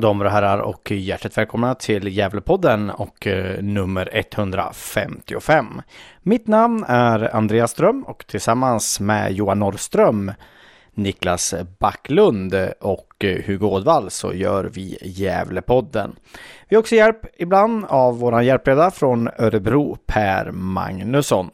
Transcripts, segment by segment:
damer och herrar och hjärtligt välkomna till Gävlepodden och eh, nummer 155. Mitt namn är Andreas Ström och tillsammans med Johan Norrström, Niklas Backlund och eh, Hugo Ådvall så gör vi Gävlepodden. Vi har också hjälp ibland av våran hjälpreda från Örebro, Per Magnusson.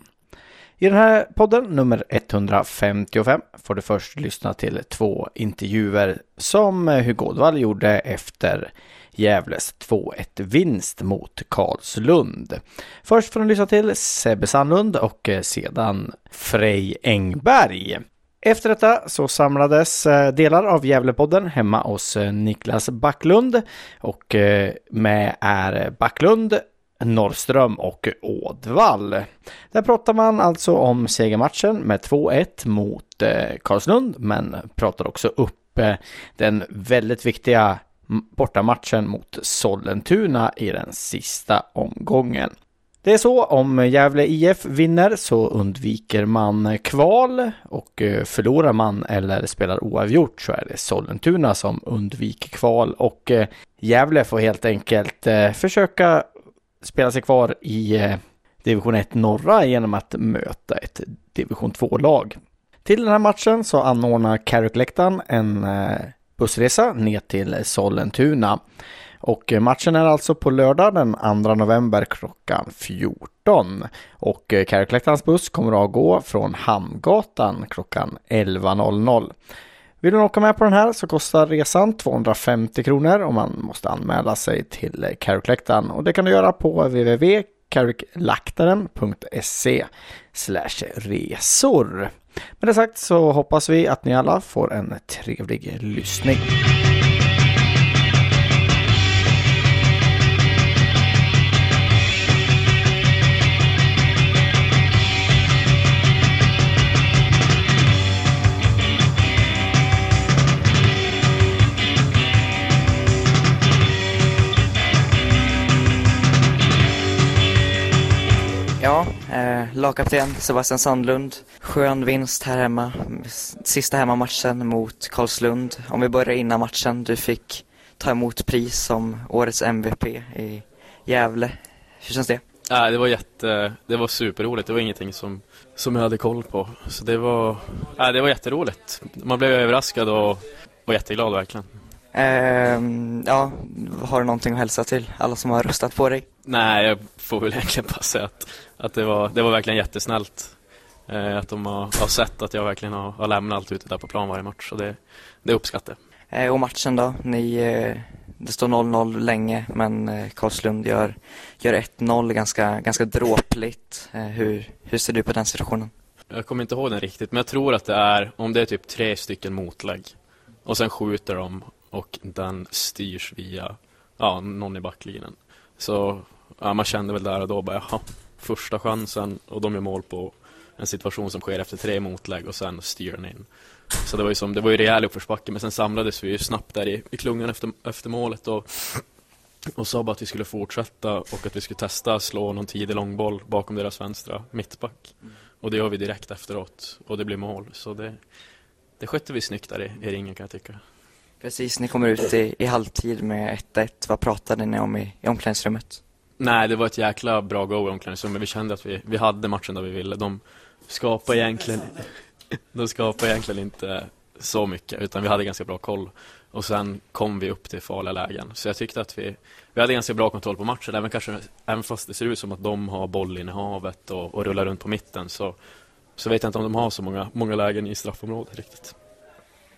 I den här podden, nummer 155, får du först lyssna till två intervjuer som Hugo Ådvall gjorde efter Gävles 2-1-vinst mot Karlslund. Först får du lyssna till Sebbe Sandlund och sedan Frej Engberg. Efter detta så samlades eh, delar av Gävlepodden hemma hos eh, Niklas Backlund och eh, med är Backlund, Norrström och Ådvall. Där pratar man alltså om segermatchen med 2-1 mot eh, Karlslund, men pratar också upp eh, den väldigt viktiga bortamatchen mot Sollentuna i den sista omgången. Det är så, om Gävle IF vinner så undviker man kval och eh, förlorar man eller spelar oavgjort så är det Sollentuna som undviker kval och eh, Gävle får helt enkelt eh, försöka spela sig kvar i eh, division 1 norra genom att möta ett division 2-lag. Till den här matchen så anordnar Carrick-läktaren en eh, bussresa ner till Sollentuna. Och eh, matchen är alltså på lördag den 2 november klockan 14. Och Carrick-läktarens buss kommer att gå från Hamngatan klockan 11.00. Vill du åka med på den här så kostar resan 250 kronor och man måste anmäla sig till Carrickläktaren och det kan du göra på www.carricklaktaren.se resor. Med det sagt så hoppas vi att ni alla får en trevlig lyssning. Eh, lagkapten Sebastian Sandlund. Skön vinst här hemma. Sista hemmamatchen mot Karlslund. Om vi börjar innan matchen. Du fick ta emot pris som årets MVP i Gävle. Hur känns det? Nej, det var jätte, det var superroligt. Det var ingenting som, som jag hade koll på. Så det var, nej, det var jätteroligt. Man blev överraskad och var jätteglad verkligen. Ehm, ja, har du någonting att hälsa till alla som har röstat på dig? Nej, jag får väl egentligen bara säga att, att det, var, det var verkligen jättesnällt. Eh, att de har, har sett att jag verkligen har, har lämnat allt ute där på plan varje match. Så det, det uppskattar jag. Eh, och matchen då? Ni, eh, det står 0-0 länge men Karlslund gör, gör 1-0 ganska, ganska dråpligt. Hur, hur ser du på den situationen? Jag kommer inte ihåg den riktigt, men jag tror att det är, om det är typ tre stycken motlägg och sen skjuter de och den styrs via ja, någon i backlinjen. Så ja, man kände väl där och då bara, jaha, första chansen och de gör mål på en situation som sker efter tre motlägg och sen styr den in. Så det var ju som, det var ju rejäl uppförsbacke men sen samlades vi ju snabbt där i, i klungan efter, efter målet och, och sa bara att vi skulle fortsätta och att vi skulle testa slå någon tidig långboll bakom deras vänstra mittback. Och det gör vi direkt efteråt och det blir mål. Så det, det skötte vi snyggt där i, i ringen kan jag tycka. Precis, ni kommer ut i, i halvtid med 1-1. Vad pratade ni om i, i omklädningsrummet? Nej, det var ett jäkla bra go i omklädningsrummet. Vi kände att vi, vi hade matchen där vi ville. De skapade egentligen, de skapade egentligen inte så mycket, utan vi hade ganska bra koll. Och sen kom vi upp till farliga lägen. Så jag tyckte att vi, vi hade ganska bra kontroll på matchen. Även, kanske, även fast det ser ut som att de har bollinnehavet och, och rullar runt på mitten så, så vet jag inte om de har så många, många lägen i straffområdet riktigt.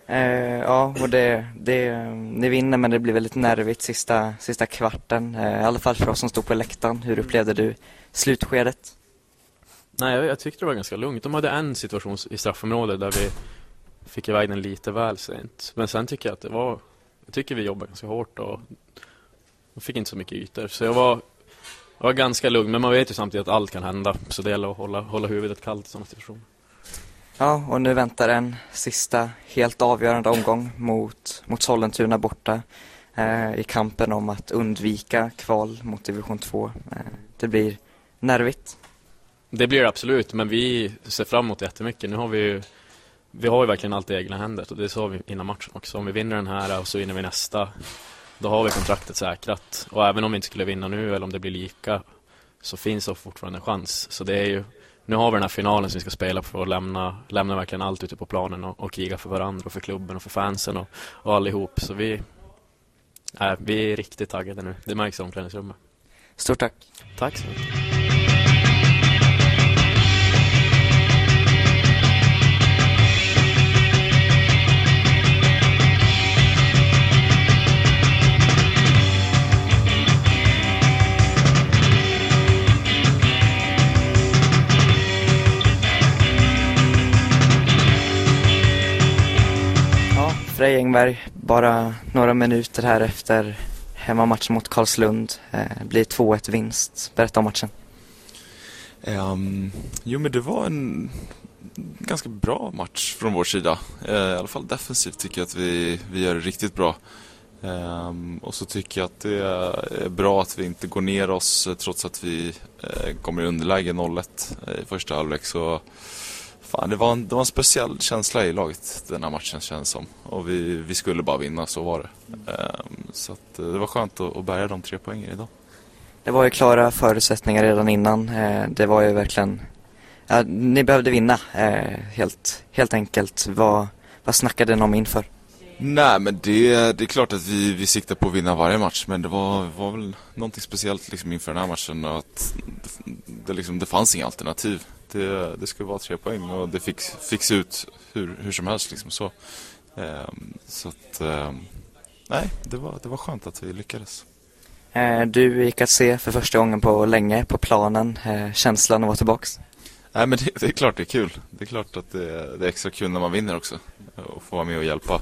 Eh, ja, och det, det, ni vinner men det blir väldigt nervigt sista, sista kvarten. Eh, I alla fall för oss som stod på läktaren. Hur upplevde du slutskedet? Nej, jag, jag tyckte det var ganska lugnt. De hade en situation i straffområdet där vi fick iväg den lite väl sent. Men sen tycker jag att det var jag tycker vi jobbade ganska hårt och jag fick inte så mycket ytor. Så jag var, jag var ganska lugn, men man vet ju samtidigt att allt kan hända. Så det gäller att hålla, hålla huvudet kallt i sådana situationer. Ja, och nu väntar en sista helt avgörande omgång mot, mot Sollentuna borta eh, i kampen om att undvika kval mot division 2. Eh, det blir nervigt. Det blir det absolut, men vi ser fram emot det jättemycket. Nu har vi ju, vi har ju verkligen allt i egna händer och det sa vi innan matchen också. Om vi vinner den här och så vinner vi nästa, då har vi kontraktet säkrat. Och även om vi inte skulle vinna nu eller om det blir lika så finns det fortfarande en chans. Så det är ju, nu har vi den här finalen som vi ska spela för att lämna, lämna verkligen allt ute på planen och, och kriga för varandra och för klubben och för fansen och, och allihop. Så vi, äh, vi är riktigt taggade nu. Det märks i omklädningsrummet. Stort tack. Tack så mycket. Frej Engberg, bara några minuter här efter hemmamatchen mot Karlslund. Eh, blir 2-1 vinst. Berätta om matchen. Um, jo men det var en ganska bra match från vår sida. Uh, I alla fall defensivt tycker jag att vi, vi gör det riktigt bra. Um, och så tycker jag att det är bra att vi inte går ner oss eh, trots att vi uh, kommer i underläge 0-1 i första halvlek. Så fan, det, var en, det var en speciell känsla i laget den här matchen känns som. Och vi, vi skulle bara vinna, så var det. Um, så att, eh, det var skönt att, att bärga de tre poängen idag. Det var ju klara förutsättningar redan innan. Eh, det var ju verkligen... Ja, ni behövde vinna, eh, helt, helt enkelt. Vad, vad snackade ni om inför? Nej men det, det är klart att vi, vi siktar på att vinna varje match men det var, var väl någonting speciellt liksom inför den här matchen att det, det, liksom, det fanns inga alternativ. Det, det skulle vara tre poäng och det fick, fick se ut hur, hur som helst liksom så. Ehm, så att, ehm, nej det var, det var skönt att vi lyckades. Eh, du gick att se för första gången på länge på planen. Eh, känslan att vara tillbaks? Nej men det, det, är klart det är kul. Det är klart att det, det är extra kul när man vinner också. Och få vara med och hjälpa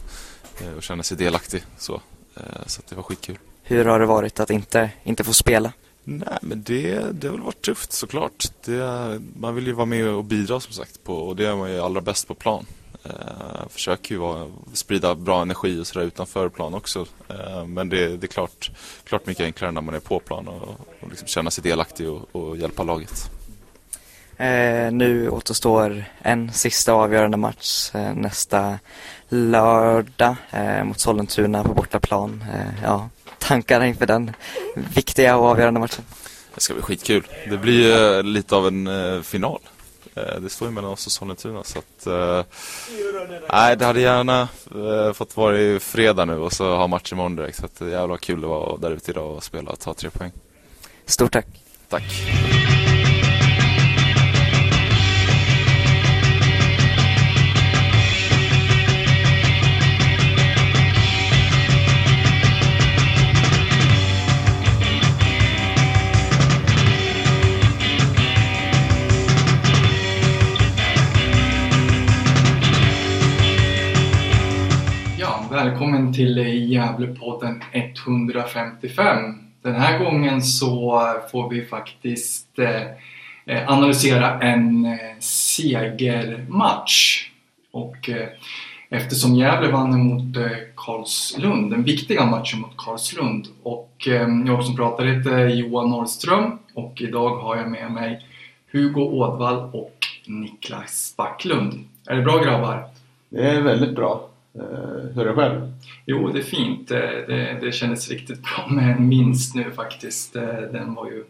och känna sig delaktig. Så, eh, så det var skitkul. Hur har det varit att inte, inte få spela? Nej men det, det har väl varit tufft såklart. Det, man vill ju vara med och bidra som sagt på, och det är man ju allra bäst på plan. Eh, försöker ju vara, sprida bra energi och sådär utanför plan också. Eh, men det, det, är klart, klart mycket enklare när man är på plan och, och liksom känna sig delaktig och, och hjälpa laget. Eh, nu återstår en sista avgörande match eh, nästa lördag eh, mot Sollentuna på bortaplan. Eh, ja, tankarna inför den viktiga och avgörande matchen? Det ska bli skitkul. Det blir lite av en final. Det står ju mellan oss och Sollentuna så att... Nej, det hade gärna fått vara i fredag nu och så ha match imorgon direkt. Så att jävla kul det var där ute idag och spela och ta tre poäng. Stort tack. Tack. Välkommen till Gävlepodden 155. Den här gången så får vi faktiskt eh, analysera en eh, segermatch. Och eh, eftersom Gävle vann mot Karlslund, den viktiga matchen mot Karlslund. Och jag som pratar heter Johan Norrström och idag har jag med mig Hugo Ådvall och Niklas Backlund. Är det bra grabbar? Det är väldigt bra. Eh, hur är det själv? Jo, det är fint. Det, det kändes riktigt bra med en minst nu faktiskt. Eh, den var ju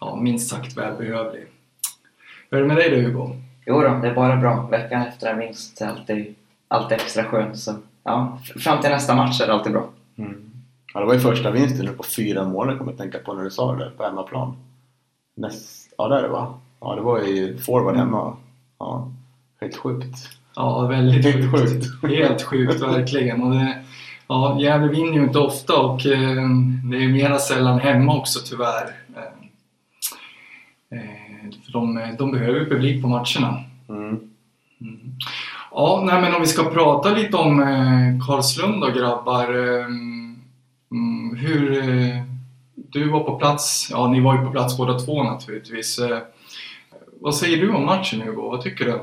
ja, minst sagt välbehövlig. Hur är det med dig då Hugo? Jo då, det är bara bra. Veckan efter en vinst är alltid, alltid extra skönt. Så, ja, fram till nästa match är det alltid bra. Mm. Ja, det var ju första vinsten nu på fyra månader kommer jag tänka på när du sa det på hemmaplan. Näst, ja, det är det va? Ja, det var ju forward hemma. Ja, helt sjukt. Ja, väldigt Helt sjukt. Helt sjukt, verkligen. Och det, ja, Gävle vinner ju inte ofta och eh, det är mera sällan hemma också tyvärr. Eh, för de, de behöver ju publik på matcherna. Mm. Mm. Ja, nej men om vi ska prata lite om eh, Karlslund då grabbar. Eh, mm, hur... Eh, du var på plats, ja ni var ju på plats båda två naturligtvis. Eh, vad säger du om matchen Hugo? Vad tycker du?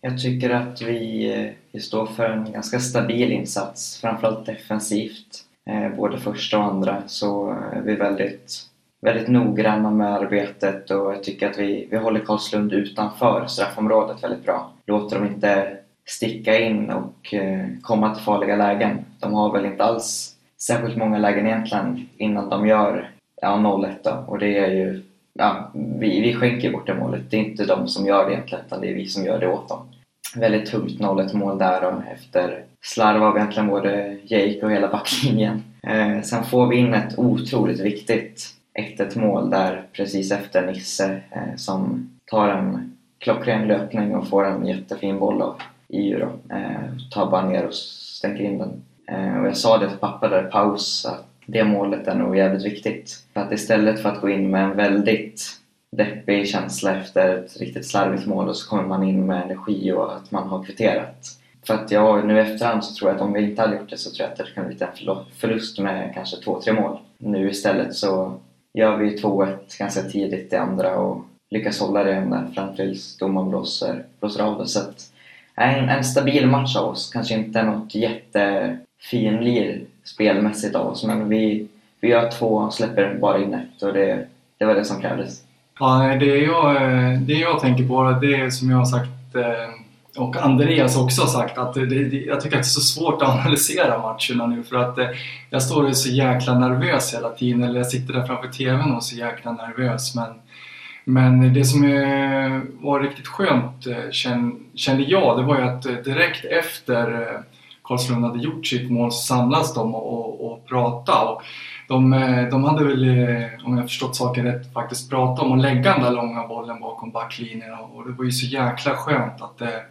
Jag tycker att vi, eh, vi står för en ganska stabil insats, framförallt defensivt. Eh, både första och andra så eh, är vi väldigt, väldigt noggranna med arbetet och jag tycker att vi, vi håller Karlslund utanför straffområdet väldigt bra. Låter dem inte sticka in och komma till farliga lägen. De har väl inte alls särskilt många lägen egentligen innan de gör ja, 0-1 då. och det är ju ja, vi, vi skänker bort det målet. Det är inte de som gör det egentligen, utan det är vi som gör det åt dem. Väldigt tungt 0-1 mål där och efter slarv av egentligen både Jake och hela backlinjen. Eh, sen får vi in ett otroligt viktigt 1-1 mål där precis efter Nisse eh, som tar en klockren löpning och får en jättefin boll av EU då. Eh, tar bara ner och stänker in den. Eh, och jag sa det till pappa där i paus att det målet är nog jävligt viktigt. För att istället för att gå in med en väldigt deppig känsla efter ett riktigt slarvigt mål och så kommer man in med energi och att man har kvitterat. För att jag nu i efterhand så tror jag att om vi inte hade gjort det så tror jag att det kunde blivit en förlust med kanske två, tre mål. Nu istället så gör vi 2-1 ganska tidigt i andra och lyckas hålla det ända fram tills domaren blåser, blåser av det. Så att, en, en stabil match av oss. Kanske inte något jättefinlir spelmässigt av oss, men vi, vi gör två och släpper bara in ett och det, det var det som krävdes. Ja, det jag, eh, det jag tänker på, det är som jag har sagt eh, och Andreas också har sagt att det, det, jag tycker att det är så svårt att analysera matcherna nu för att eh, jag står och är så jäkla nervös hela tiden, eller jag sitter där framför TVn och är så jäkla nervös. Men, men det som var riktigt skönt kände jag, det var ju att direkt efter Karlslund hade gjort sitt mål så samlas de och, och, och pratade. Och de, eh, de hade väl, eh, om jag förstått saken rätt, faktiskt pratat om att lägga den där långa bollen bakom backlinjen och det var ju så jäkla skönt att det,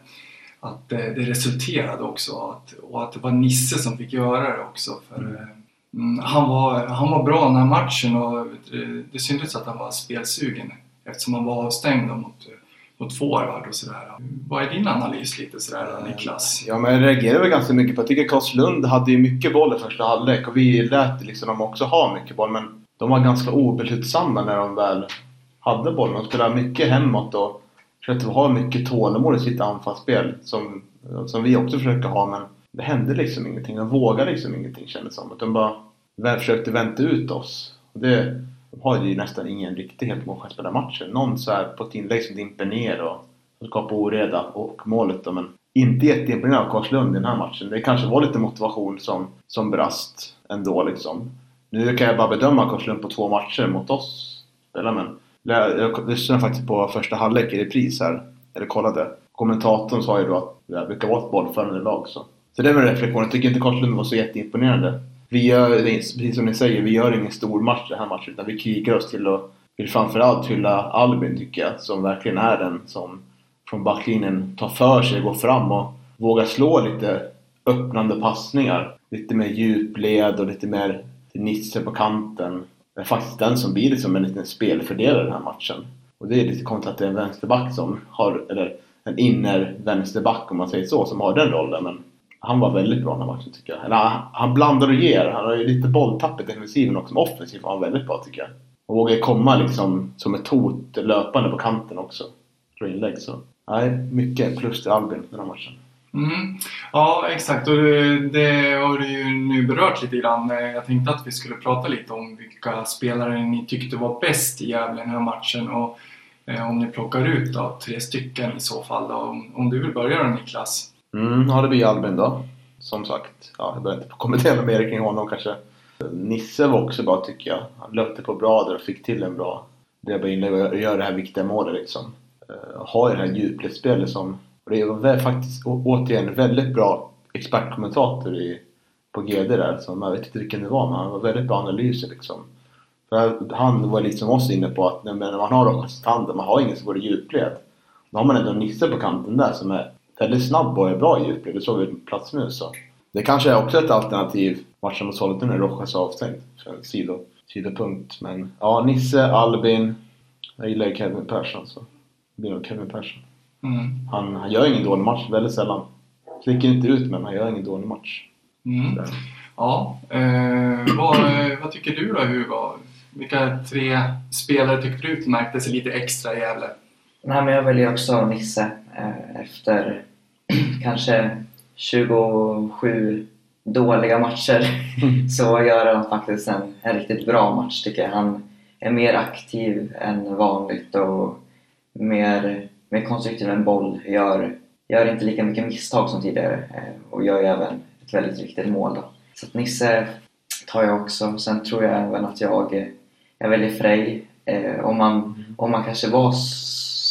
att det, resulterade också att, och att det var Nisse som fick göra det också. För, mm. mm han, var, han var bra den här matchen och det, det syntes att han var spelsugen eftersom han var avstängd mot mot forward och sådär. Vad är din analys lite sådär Niklas? Ja men jag reagerar väl ganska mycket på, jag tycker Karlslund hade ju mycket boll i första halvlek och vi lät liksom dem också ha mycket boll men de var ganska obeslutsamma när de väl hade bollen. De spelade mycket hemåt och försökte ha mycket tålamod i sitt anfallsspel som, som vi också försöker ha men det hände liksom ingenting. De vågade liksom ingenting kändes som. De bara försökte vänta ut oss. Och det, de har ju nästan ingen riktig helt målchans matchen. Någon så här på ett inlägg som dimper ner och skapar oreda och målet då, men inte jätteimponerad av Karlslund i den här matchen. Det kanske var lite motivation som, som brast ändå liksom. Nu kan jag bara bedöma Karlslund på två matcher mot oss spela men jag lyssnade faktiskt på första halvlek i repris här, eller kollade. Kommentatorn sa ju då att det brukar vara ett bollförande lag så. Så det är väl en reflektion. Jag tycker inte Karlslund var så jätteimponerande vi gör, precis som ni säger, vi gör ingen stor match den här matchen utan vi krigar oss till att vill framförallt hylla Albin tycker jag, som verkligen är den som från backlinjen tar för sig, går fram och vågar slå lite öppnande passningar. Lite mer djupled och lite mer Nisse på kanten. Det är faktiskt den som blir liksom en liten spelfördelare den här matchen. Och det är lite konstigt att det är en vänsterback som har, eller en inner vänsterback om man säger så, som har den rollen. Men han var väldigt bra den här matchen tycker jag. Eller, han, han blandar och ger. Han har ju lite bolltapp i defensiven också. Men offensivt var han väldigt bra tycker jag. Och vågar komma liksom som ett hot löpande på kanten också. Från inlägg så. Nej, mycket plus till Albin den här matchen. Mm. Ja, exakt. Och det har du ju nu berört lite grann. Jag tänkte att vi skulle prata lite om vilka spelare ni tyckte var bäst i Gävle den här matchen. Och eh, om ni plockar ut då, tre stycken i så fall. Då. Om, om du vill börja då Niklas? Mm, ja, det blir Albin då. Som sagt, ja, jag behöver inte kommentera mer kring honom kanske. Nisse var också bra tycker jag. Han löpte på bra där och fick till en bra dribble och gör det här viktiga målet liksom. Eh, uh, har ju det här djupledsspelet som... Och det var faktiskt återigen väldigt bra expertkommentator i, på GD där. Som, jag vet inte vilken det var men han var väldigt bra analyser liksom. För han var liksom oss inne på att när man har de Rojas man har ingen som går i djupled. Då har man ändå Nisse på kanten där som är väldigt snabb och är bra i djupled. Det såg vi på plats nu så. Det kanske är också ett alternativ matchen mot Sollentuna när Rojas är avstängd. För en sido, sidopunkt. Men ja, Nisse, Albin. Jag gillar ju Kevin Persson så. Det blir nog Kevin Persson. Mm. Han, han gör ingen dålig match, väldigt sällan. sticker inte ut men han gör ingen dålig match. Mm. Ja, eh, vad, vad tycker du då Hugo? Vilka tre spelare tycker du märkte sig lite extra i Gävle? Nej, men jag väljer också Nisse efter kanske 27 dåliga matcher så gör han faktiskt en, en riktigt bra match tycker jag. Han är mer aktiv än vanligt och mer, mer konstruktiv än boll. Gör, gör inte lika mycket misstag som tidigare eh, och gör ju även ett väldigt viktigt mål. Då. Så att Nisse tar jag också. Sen tror jag även att jag, eh, jag väljer Frej. Eh, om, man, om man kanske var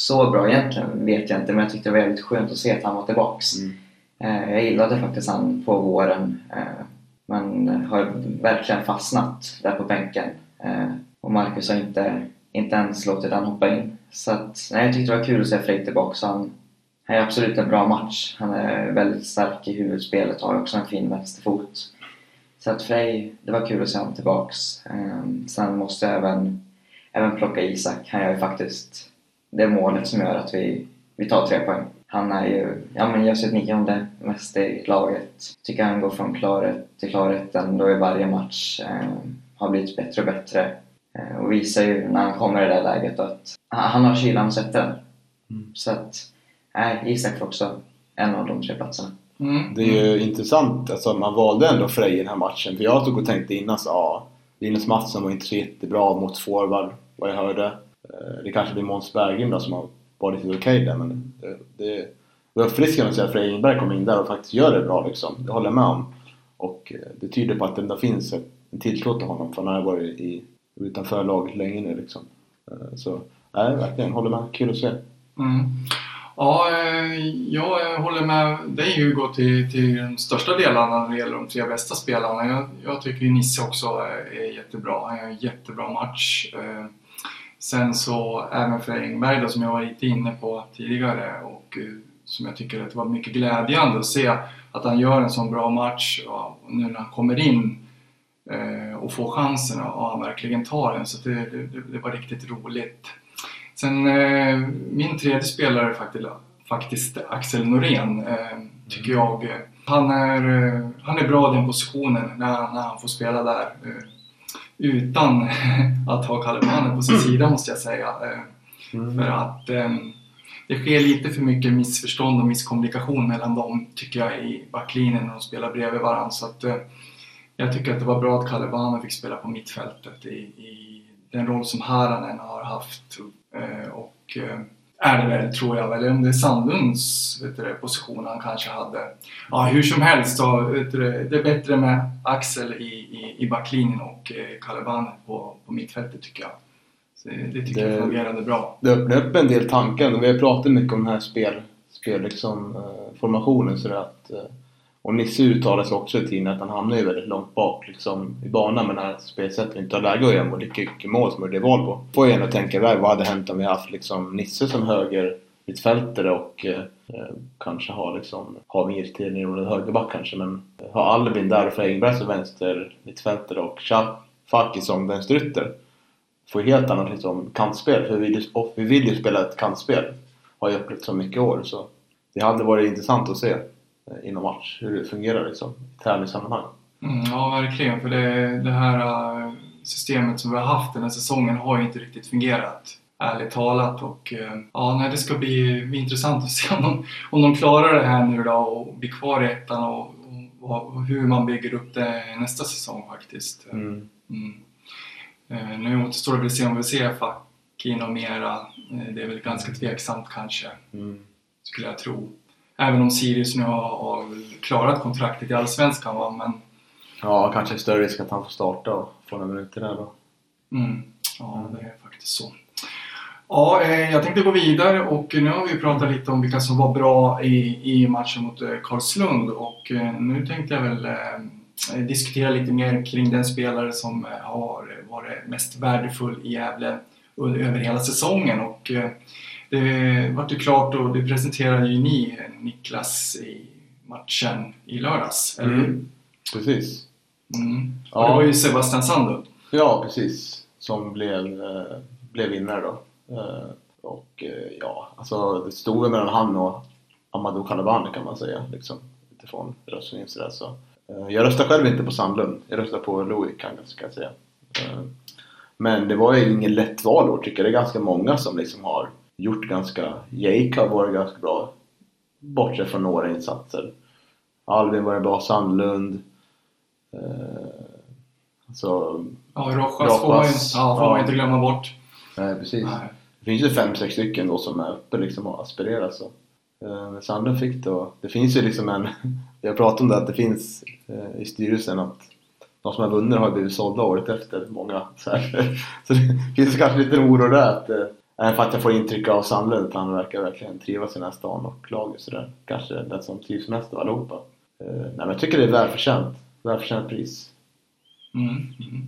så bra egentligen vet jag inte men jag tyckte det var väldigt skönt att se att han var tillbaks. Mm. Eh, Jag gillade faktiskt han på våren eh, men har verkligen fastnat där på bänken. Eh, Och Marcus har inte, inte ens låtit han hoppa in. Så att, nej, jag tyckte det var kul att se Frej tillbaka. Han, han är absolut en bra match. Han är väldigt stark i huvudspelet och har också en fin vänsterfot. Så att Frej, det var kul att se honom tillbaks. Sen måste jag även, även plocka Isak. Han gör ju faktiskt det målet som gör att vi, vi tar tre poäng. Han är ju, ja men gör sitt nionde mest i laget. Tycker han går från klarhet till klarhet ändå i varje match. Eh, har blivit bättre och bättre. Eh, och visar ju när han kommer i det där läget att han, har kylan och sätter den. Så att, nej, Isak får också en av de tre platserna. Mm. Det är ju intressant, alltså man valde ändå Frej i den här matchen. För jag stod och tänkte innan så ja, Linus Mattsson var inte så jättebra mot forward, vad jag hörde. Eh, det kanske blir Måns Berggren då som har varit lite okej där, men det, det, det var uppfriskande att se att Frej Ingberg kom in där och faktiskt gör det bra liksom. Det håller jag med om. Och eh, det tyder på att det ändå finns ett- en tilltro till honom, för han har varit i, utanför laget länge nu liksom. Eh, så, nej verkligen, håller med. Kul att se. Mm. Ja, jag håller med dig Hugo till, till de största delarna när det gäller de tre bästa spelarna. Jag, jag tycker Nisse också är jättebra. Han gör en jättebra match. Sen så även för Engberg då, som jag var lite inne på tidigare och eh, som jag tycker att det var mycket glädjande att se att han gör en sån bra match och nu när han kommer in eh, och får chansen och han verkligen tar den så det, det, det var riktigt roligt. Sen eh, min tredje spelare faktiskt, faktiskt Axel Norén, eh, tycker jag. Han är, han är bra i den positionen när, när han får spela där. Utan att ha Kalle på sin sida måste jag säga. Eh, För att eh, det sker lite för mycket missförstånd och misskommunikation mellan dem tycker jag i backlinjen när de spelar bredvid varandra. Så att, eh, jag tycker att det var bra att Kalle Banen fick spela på mittfältet i, i den roll som Haranen har haft. Och är det väl, tror jag, eller om det är Sandlunds du, position han kanske hade. Ja, hur som helst så du, det, är bättre med Axel i, i, i backlinjen och eh, Kalle på, på mittfältet tycker jag. Så det, tycker Det- jag fungerade bra. Det öppnar upp en del tankar vi har pratat mycket om den här spel, spel liksom, eh, formationen så att och Nisse uttalade sig också i tiden att han hamnar ju väldigt långt bak liksom, i banan med det här spelsättet inte har läge att göra mål. Det är mål som gjorde i Volvo. Får jag ändå tänka iväg vad hade hänt om vi haft liksom, Nisse som höger mittfältare och eh, eh kanske har liksom, har mer i rollen högerback kanske men eh, har Albin där och Engberg som vänster mittfältare och Faki som vänsterytter får ju helt annat liksom, kantspel. För vi, vill ju- och vi vill ju spela ett kantspel. Har ju upplevt så mycket år. Så det hade varit intressant att se inom match hur det fungerar liksom, i tävlingssammanhang. Mm, ja, verkligen. För det, det här eh, systemet som vi har haft den här säsongen har ju inte riktigt fungerat. Ärligt talat. Och, eh, ja, nej, det ska bli, bli intressant att se om de, om de klarar det här nu då och blir kvar i ettan och, och, och hur man bygger upp det nästa säsong faktiskt. Mm. Mm. Eh, nu återstår det väl att se om vi ser Fakin och mera. Eh, det är väl ganska tveksamt kanske, Mm. skulle jag tro. Även om Sirius nu har, klarat kontraktet i Allsvenskan va, men Ja, kanske större risk att han får starta och få några minuter där då. Mm. Ja, det är faktiskt så. Ja, eh, jag tänkte gå vidare och nu har vi pratat lite om vilka som var bra i, i matchen mot eh, Karlslund och eh, nu tänkte jag väl diskutera lite mer kring den spelare som har varit mest värdefull i Gävle över hela säsongen och det vart ju klart och det presenterade ju ni Niklas i matchen i lördags, eller hur? Mm. Precis. Mm. Ja. Och det var ju Sebastian Sandlund. Ja, precis. Som blev, eh, blev vinnare då. Eh, och eh, ja, alltså det stod mellan han och Amadou Kalabani kan man säga. Liksom. ifrån röstningen sådär så. Jag röstar själv inte på Sandlund. Jag röstar på Louis ska jag säga. Men det var ju ingen lätt valår tycker jag. Det är ganska många som liksom har gjort ganska... Jake har varit ganska bra. Bortsett från några insatser. Alvin var bra, Sandlund. Eh, så, Ja, Rojas Rojas, får man ju ja, får ja. inte glömma bort. nej precis. Nej. Det finns ju fem, sex stycken då som är uppe liksom och aspirerar så. Eh, Sandlund fick det och det finns ju liksom en... Har pratat om det att det finns eh, i styrelsen att de som har vunnit har blivit sålda året efter, många. Så, så det finns kanske lite oro där att eh, Även för att jag får intryck av Sandlund att han verkar verkligen trivas i den här stan och laget sådär. Kanske den som trivs mest av allihopa. Eh, nej men jag tycker det är välförtjänt. Välförtjänt pris. Mm. Mm.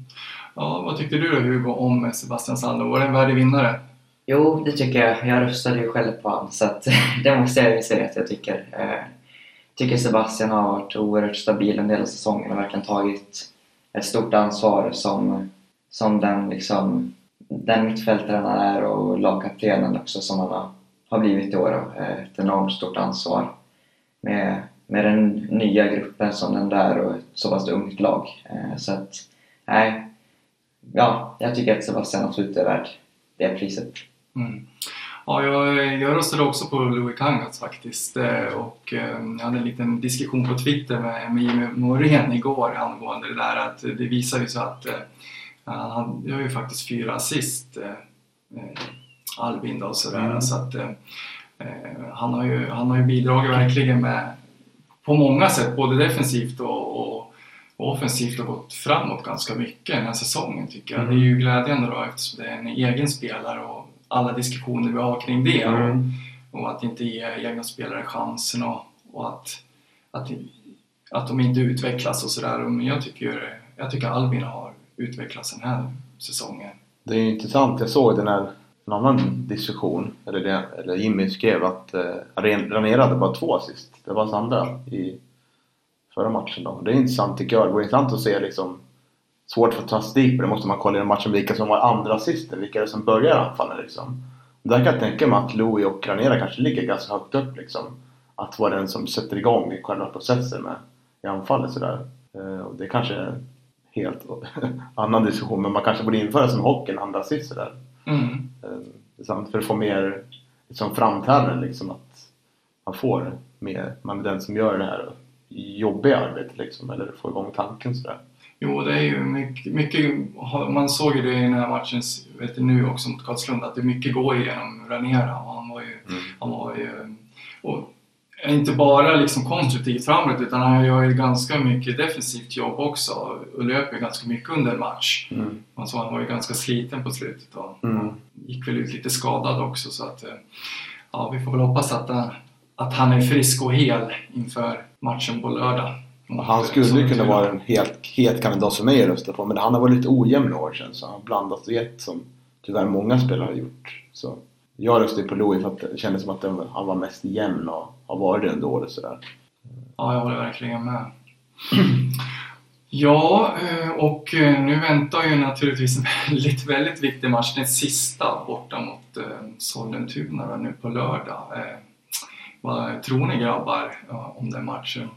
Ja, vad tyckte du då Hugo om Sebastian Sandlund? Var det en värdig vinnare? Jo, det tycker jag. Jag röstade ju själv på honom så att, det måste jag ju säga att jag tycker. Eh, tycker Sebastian har varit oerhört stabil en del av säsongen och verkligen tagit ett stort ansvar som, som den, liksom, den mittfältaren han är och lagkaptenen också som han har, har blivit i år. Eh, ett enormt stort ansvar med, med den nya gruppen som den där och ett så pass ungt lag. Eh, så att, nej. Ja, jag tycker att Sebastian absolut är värd det priset. Mm. Ja, jag, jag röstade också på Louis Kangas faktiskt eh, och jag hade en liten diskussion på Twitter med, med Jimmy Morén igår angående det där att det visar ju så att eh, han gör ju faktiskt fyra assist eh, eh, Albin då och sådär Mm. så att eh, han, har ju, han har ju bidragit verkligen med på många sätt både defensivt och, och, och offensivt och gått framåt ganska mycket den här säsongen tycker jag. Mm. Det är ju glädjande då eftersom det är en egen spelare och alla diskussioner vi har kring det och, och att inte ge egna spelare chansen och, och att, att, att de inte utvecklas och sådär. Men jag tycker, jag tycker Albin har Utvecklas den här säsongen. Det är intressant, jag såg den här en annan diskussion, eller, det, eller Jimmy skrev att eh, Ranera hade bara två assist. Det var hans andra i förra matchen då. Det är intressant tycker jag. Det vore intressant att se liksom Svårt för statistik Men det måste man kolla i matchen vilka som var andra assisten, vilka är det som börjar anfallen liksom. Där kan jag tänka mig att Louis och Ranera kanske ligger ganska högt upp liksom. Att vara den som sätter igång själva processen med i anfallet sådär. Eh, och det kanske helt annan diskussion men man kanske borde införa som hockey en andra sådär. Mm. Eh, samt för att få mer liksom, framträdande liksom att man får mer, man är den som gör det här jobbiga arbetet liksom, eller får igång tanken sådär. Jo, det är ju mycket, mycket, man såg ju det i den här matchen vet du, nu också mot Karlslund att det mycket går igenom Ranera och han var ju, han var ju och inte bara liksom konstruktivt framåt utan han gör ju ganska mycket defensivt jobb också och löper ganska mycket under en match. Mm. Man såg han var ju ganska sliten på slutet och Mm. gick väl ut lite skadad också så att eh, ja, vi får väl hoppas att, eh, att han är frisk och hel inför matchen på lördag. Han skulle ju kunna vara en helt het kandidat för mig att rösta på men han har varit lite ojämn i år känns det Han har blandat och gett som tyvärr många spelare har gjort. Så jag röstade på Louis för att det kändes som att han var mest jämn och har varit det under året sådär. Ja, jag håller verkligen med. Ja, eh, och eh, nu väntar ju naturligtvis en väldigt, väldigt viktig match. Den sista borta mot eh, Sollentuna nu på lördag. Vad tror ni grabbar om den matchen?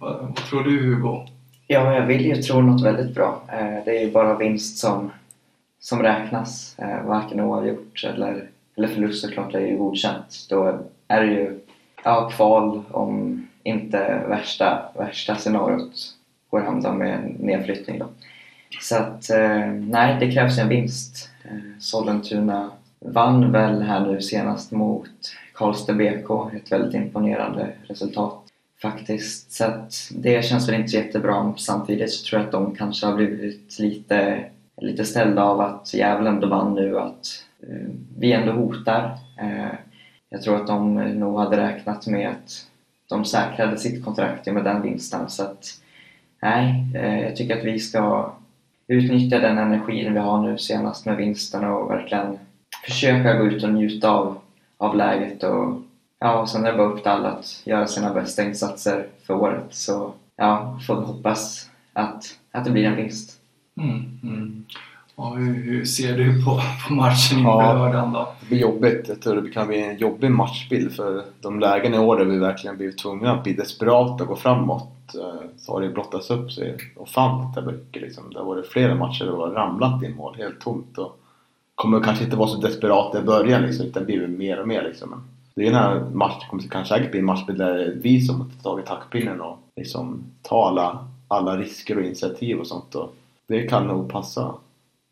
Vad, tror du Hugo? Ja, jag vill ju tro något väldigt bra. Det är ju bara vinst som, som räknas. Varken oavgjort eller, eller förlust såklart är ju godkänt. Då är det ju ja, kval om inte värsta, värsta scenariot går hem med nedflyttning. Då. Så att eh, nej, det krävs en vinst. Eh, Sollentuna vann väl här nu senast mot Karlstad BK. Ett väldigt imponerande resultat faktiskt. Så att det känns väl inte så jättebra. Samtidigt så tror jag att de kanske har blivit lite, lite ställda av att Gävle ändå vann nu. Att eh, vi ändå hotar. Eh, jag tror att de nog hade räknat med att de säkrade sitt kontrakt med den vinsten. Så att nej, eh, jag tycker att vi ska utnyttja den energin vi har nu senast med vinsten och verkligen försöka gå ut och njuta av, av läget och Ja, och sen är det bara upp till alla att göra sina bästa insatser för året. Så ja, får vi hoppas att, att det blir en vinst. Mm, mm. Ja, hur, hur ser du på, på matchen inför Ja. lördagen då? Det blir jobbigt. Jag tror det kan bli en jobbig matchbild för de lägen i år där vi verkligen blivit tvungna att bli desperata och gå framåt eh, så har det blottats upp sig ofantligt mycket. Liksom. Det har varit flera matcher där det har ramlat in mål helt tomt. Och kommer kanske inte vara så desperata i början liksom, utan blir mer och mer. Liksom. Men det är den här matchen, kommer kanske säkert bli en matchbild där det är vi som har tagit taktpinnen och liksom tar alla, alla risker och initiativ och sånt. Och det kan nog passa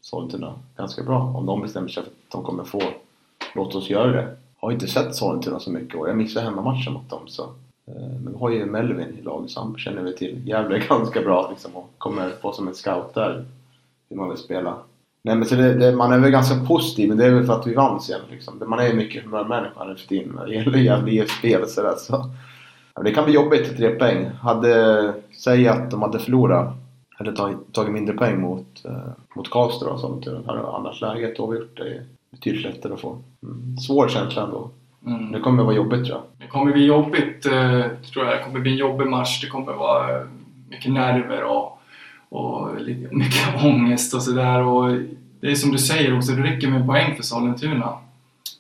Sollentuna ganska bra om de bestämmer sig för att de kommer få låt oss göra det. Har inte sett Sollentuna så mycket och jag missar hemmamatchen mot dem så. Eh, men vi har ju Melvin i laget så han känner vi till Gävle ganska bra liksom och kommer få som en scout där hur man vill spela. Nej men så det, det, man är väl ganska positiv men det är väl för att vi vann sen liksom. Man är ju mycket humörmänniska nu för tiden när det gäller Gävle IF-spel och sådär så. Ja, det kan bli jobbigt till tre poäng. Hade, säg att de hade förlorat hade tagit, tagit mindre poäng mot, eh, mot Karlstad och sånt. Hade annars läget oavgjort det betydligt lättare att få. Mm. Svår känsla ändå. Mm. Det kommer vara jobbigt tror jag. Det kommer bli jobbigt, eh, tror jag. Det kommer bli en jobbig match. Det kommer vara eh, mycket nerver och, och mycket ångest och sådär. Det är som du säger också, det räcker med poäng för Sollentuna.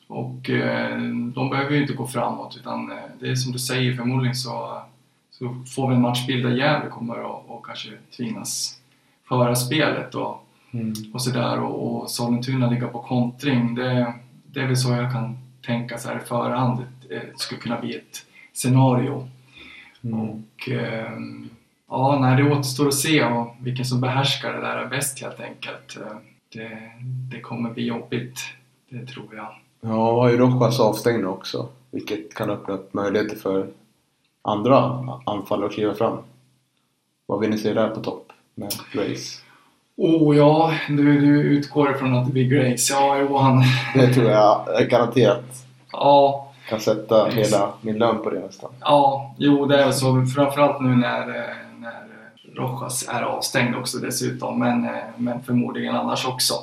Och eh, de behöver ju inte gå framåt utan det är som du säger, förmodligen så, så får vi en matchbild där Gävle kommer och, och kanske tvingas föra spelet och, och sådär. Och, och Sollentuna ligga på kontring. Det, det är väl så jag kan tänka så här i förhand. Det skulle kunna bli ett scenario. Och ehm, ja, nej, det återstår att se och vilken som behärskar det där bäst helt enkelt. Eh, Det, det kommer bli jobbigt, det tror jag. Ja, och har ju Rojas avstängd också. Vilket kan öppna upp möjligheter för andra anfallare att kliva fram. Vad vill ni se där på topp med Grace? Oh ja, du, du utgår ifrån att det blir Grace. Ja, jo, han... Det tror jag är garanterat Ja, kan sätta hela min lön på det nästan. Ja, jo det är så. Framförallt nu när, eh, när eh, Rojas är avstängd också dessutom, men, eh, men förmodligen annars också.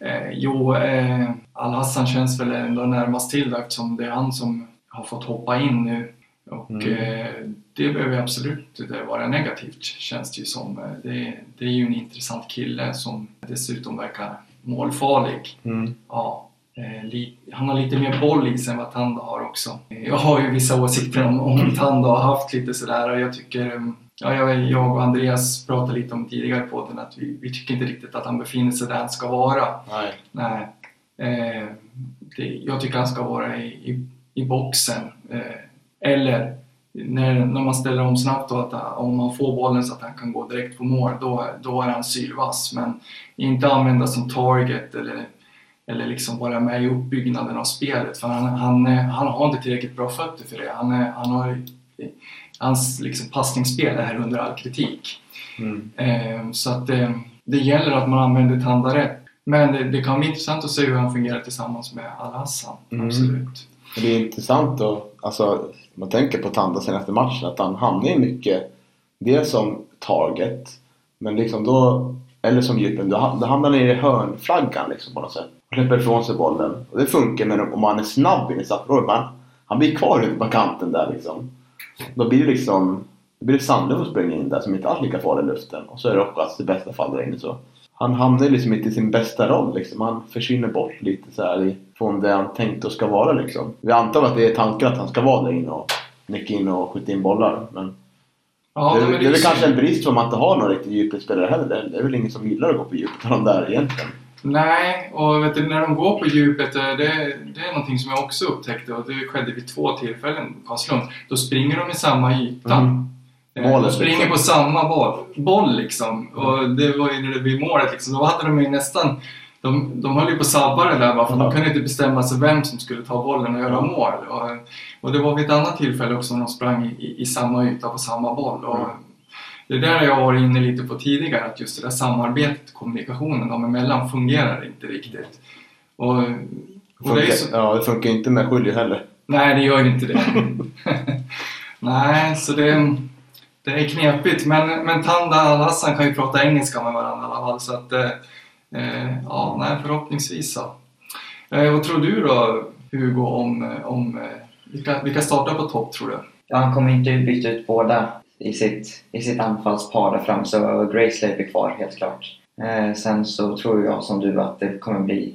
Eh, jo, eh, Al-Hassan känns väl ändå närmast till då, eftersom det är han som har fått hoppa in nu. Och Mm. eh, det behöver absolut inte vara negativt, känns det ju som. Eh, Det, det är ju en intressant kille som dessutom verkar målfarlig. Mm. Ja, eh, han har lite mer boll i sig än vad Tanda har också. Jag har ju vissa åsikter om, om Tanda har haft lite sådär och jag tycker Ja, jag, jag och Andreas pratade lite om tidigare på podden att vi, vi tycker inte riktigt att han befinner sig där han ska vara. Nej. Nej. Eh, det, jag tycker han ska vara i, i, i boxen. Eh, eller när, när man ställer om snabbt då att han- om man får bollen så att han kan gå direkt på mål, då, då är han sylvass. Men inte använda som target eller, eller liksom vara med i uppbyggnaden av spelet. För han, han, eh, han har inte tillräckligt bra fötter för det. Han, han har, hans liksom passningsspel är under all kritik. Mm. Eh, Så att eh, det gäller att man använder Tanda rätt. Men det, det kan bli intressant att se hur han fungerar tillsammans med Al-Hassan. Mm. Absolut. Det är intressant då, alltså man tänker på Tanda sen efter matchen att han hamnar ju mycket dels som target men liksom då, eller som djupen, då, då hamnar han i hörnflaggan liksom på något sätt. Och släpper ifrån sig bollen. Och det funkar men om man är snabb in i straffområdet, han, han blir kvar ute på kanten där liksom. Då blir det liksom, blir det Sandlund som springer in där som inte alls lika farlig i luften. Och så är Rojas i bästa fall där inne så. Han hamnar liksom inte i sin bästa roll liksom. Han försvinner bort lite så här från det han tänkt och ska vara liksom. Vi antar att det är tanken att han ska vara där inne och nicka in och skjuta in bollar. Men Ja, det, det är väl kanske en brist om man inte har någon riktig djupledsspelare heller. Det är väl ingen som gillar att gå på djupet av de där egentligen. Nej, och vet du, när de går på djupet, eh, det, det är någonting som jag också upptäckte och det skedde vid två tillfällen på Karlslund. Då springer de i samma yta. Mm. Eh, Målet, de springer liksom. på samma boll, boll liksom. Och det var ju när det blev målet liksom. Då hade de ju nästan... De, de höll ju på att sabba det där bara för Ja. de kunde inte bestämma sig vem som skulle ta bollen och göra mål. Och, och det var vid ett annat tillfälle också när de sprang i, i, samma yta på samma boll. Och Mm. Det är där jag har varit inne lite på tidigare, att just det där samarbetet, kommunikationen dem emellan fungerar inte riktigt. Och, och det Funkar, så, Ja, det funkar inte med Julio heller. Nej, det gör ju inte det. Nej, så det, det är knepigt. Men, men Tanda och Hassan kan ju prata engelska med varandra i alla fall. Så att, eh, ja, nej, förhoppningsvis så. Eh, vad tror du då, Hugo, om, om eh, vilka, vilka startar på topp tror du? Ja, han kommer inte byta ut båda i sitt, i sitt anfallspar där fram så Grace blir kvar helt klart. Eh, sen så tror jag som du att det kommer bli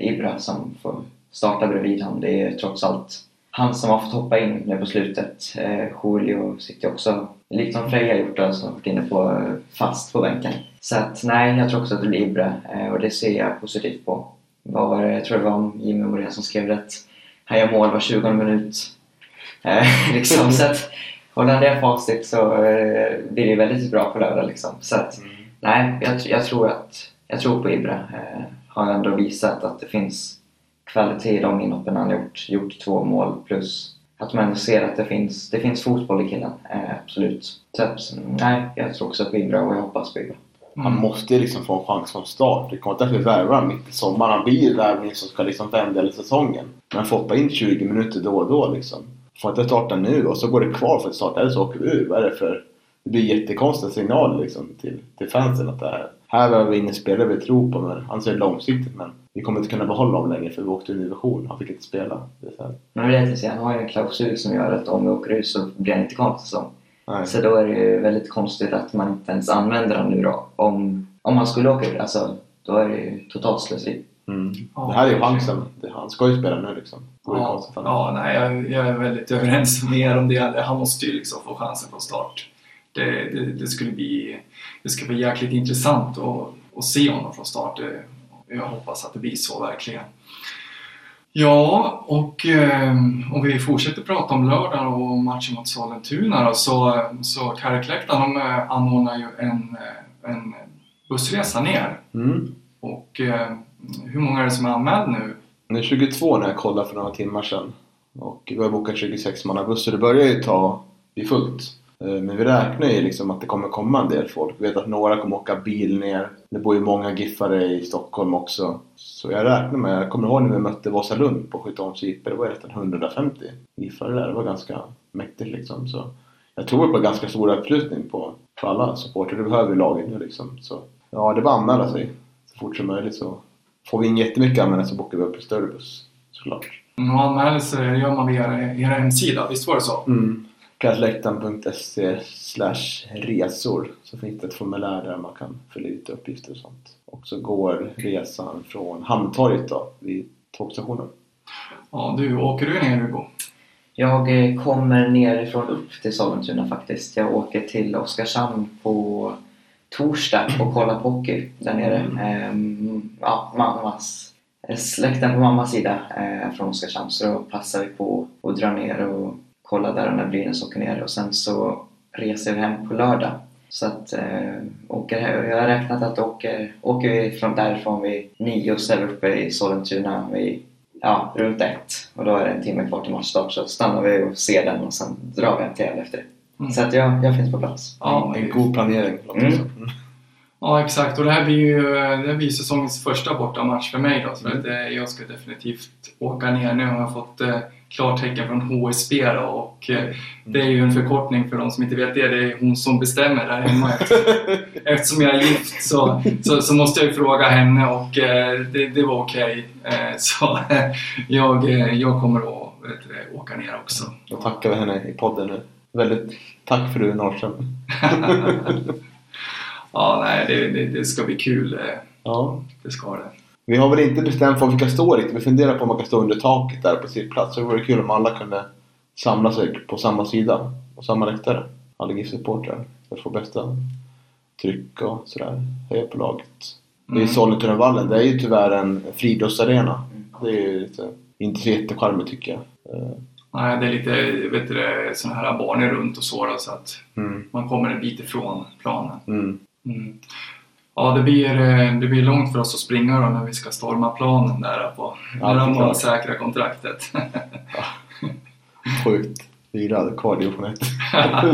Ibra som får starta bredvid honom. Det är trots allt han som har fått hoppa in nu på slutet. Eh, Julio sitter också, likt som Freja gjort, alltså, varit inne på eh, fast på bänken. Så att nej, jag tror också att det blir Ibra eh, och det ser jag positivt på. Vad var det, jag tror det var Jimmy Morén som skrev rätt. Han gör mål var 20 minut. Eh, liksom, så att håller han det facit så eh, blir det väldigt bra på lördag. Liksom. Så att, nej, jag, jag, tror att, jag tror på Ibra. Eh, har ändå visat att det finns kvalitet i de inhoppen han gjort. Gjort två mål plus att man ser att det finns, det finns fotboll i killen. Eh, absolut. Så att, nej, jag tror också på Ibra och jag hoppas på Ibra. Han måste ju liksom få en chans från start. Det kommer inte att vi värvar mitt i sommaren. Han blir ju värvning som ska liksom vända hela säsongen. Men han får hoppa in 20 minuter då och då liksom. Får inte starta nu och så går det kvar för att starta eller så åker vi ur. Vad är det för... Det blir jättekonstiga signaler liksom till, till fansen att det här... Här behöver vi in en spelare vi tror på men han ser långsiktigt men vi kommer inte kunna behålla honom längre för vi åkte ur en division. Han fick inte spela. Det är så här. Men det är det, han har ju en klausul som gör att om vi åker ut så blir han inte kvar säsong. Nej. Så då är det ju väldigt konstigt att man inte ens använder honom nu då. Om, om han skulle åka ur, alltså, då är det ju totalt slöseri. Mm. Det här är ju chansen. Han ska ju spela nu liksom. Vore Ja, ja nej, jag, jag är väldigt överens med er om det. Han måste ju liksom få chansen från start. Det, det, det, skulle bli, det ska bli jäkligt intressant att, att se honom från start. Det, jag hoppas att det blir så verkligen. Ja, och eh, om vi fortsätter prata om lördagen och matchen mot Sollentuna då, så, så Kärrkläktan de eh, anordnar ju en, eh, en bussresa ner. Mm. Och eh, hur många är det som är anmäld nu? Nu är 22 när jag kollade för några timmar sedan. Och vi har bokat 26 mannabuss så det börjar ju ta bli fullt. Eh, Men vi räknar ju liksom att det kommer komma en del folk. Vi vet att några kommer åka bil ner. Det bor ju många giffare i Stockholm också. Så jag räknar med, jag kommer ihåg när vi mötte Vasalund på Skytteholms IP. Det var nästan 150 giffare där. Det var ganska mäktigt liksom. Så jag tror på ganska stor uppslutning på, på alla supportrar. Det behöver ju laget nu liksom. Så ja, det är bara att anmäla sig så fort som möjligt så får vi in jättemycket användare så bokar vi upp en större buss såklart. Mm, Anmälelse gör man via er hemsida, visst var det så? Mm. Katläktan.se slash resor så finns det ett formulär där man kan fylla ut uppgifter och sånt. Och så går resan från Hamntorget då vid tågstationen. Ja, du, åker du ner Hugo? Jag eh, kommer nerifrån upp till Sollentuna faktiskt. Jag åker till Oskarshamn på torsdag och kollar på hockey där nere. Ehm, ja, mammas, eh, släkten på mammas sida är från Oskarshamn så då passar vi på att dra ner och kolla där när Brynäs åker ner och sen så reser vi hem på lördag. Så att eh, åker, jag har räknat att åker, åker vi från därifrån vid nio och så är vi uppe i Sollentuna vid ja, runt ett och då är det en timme kvar till matchstart så stannar vi och ser den och sen drar vi en till efter det. Mm. Så att jag, jag finns på plats. Ja, En god planering Mm. Mm. ja, exakt. Och det här blir ju det här blir säsongens första bortamatch för mig då. Så att, eh, jag ska definitivt åka ner. Nu har jag fått eh, klartecken från HSB då, och eh, det är ju en förkortning för de som inte vet det. Det är hon som bestämmer där hemma. Eftersom jag är gift så, så, så måste jag ju fråga henne och eh, det, det var okej. Eh, så jag, eh, jag kommer att vet åka ner också. Då tackar vi henne i podden nu. Väldigt tack för du Norrström. ja, nej, det, det, det ska bli kul. Ja. Det ska det. Vi har väl inte bestämt var vi ska stå riktigt. Vi funderar på om man kan stå under taket där på sitt plats. Så det vore kul om alla kunde samla sig på samma sida och samma läktare. Alla GIF-supportrar. För att få bästa tryck och sådär. Heja på laget. Det är Mm. Sollentunavallen. Det är ju tyvärr en friidrottsarena. Det är ju lite, inte så jättecharmigt tycker jag. Nej, det är lite vet du, såna här banor runt och så då, så att Mm. man kommer en bit ifrån planen. Mm. Ja, det blir, eh, det blir långt för oss att springa då när vi ska storma planen där på, Ja, när de har säkrat kontraktet. Sjukt. Fyra hade kvar division 1. ja,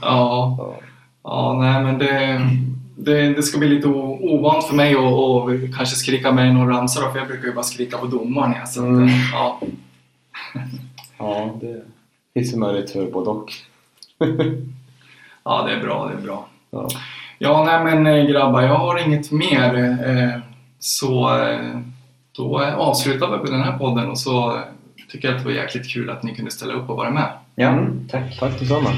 Ja. ja, nej men det, det, det ska bli lite ovant för mig att och kanske skrika med någon ramsa då, för jag brukar ju bara skrika på domaren. Ja, så Mm. ja. ja, det finns ju möjlighet för både och. ja, det är bra, det är bra. Ja. Ja, nej men eh, grabbar, jag har inget mer. eh, Så eh, då avslutar vi den här podden och så tycker jag att det var jäkligt kul att ni kunde ställa upp och vara med. Ja, Mm. tack. Tack detsamma.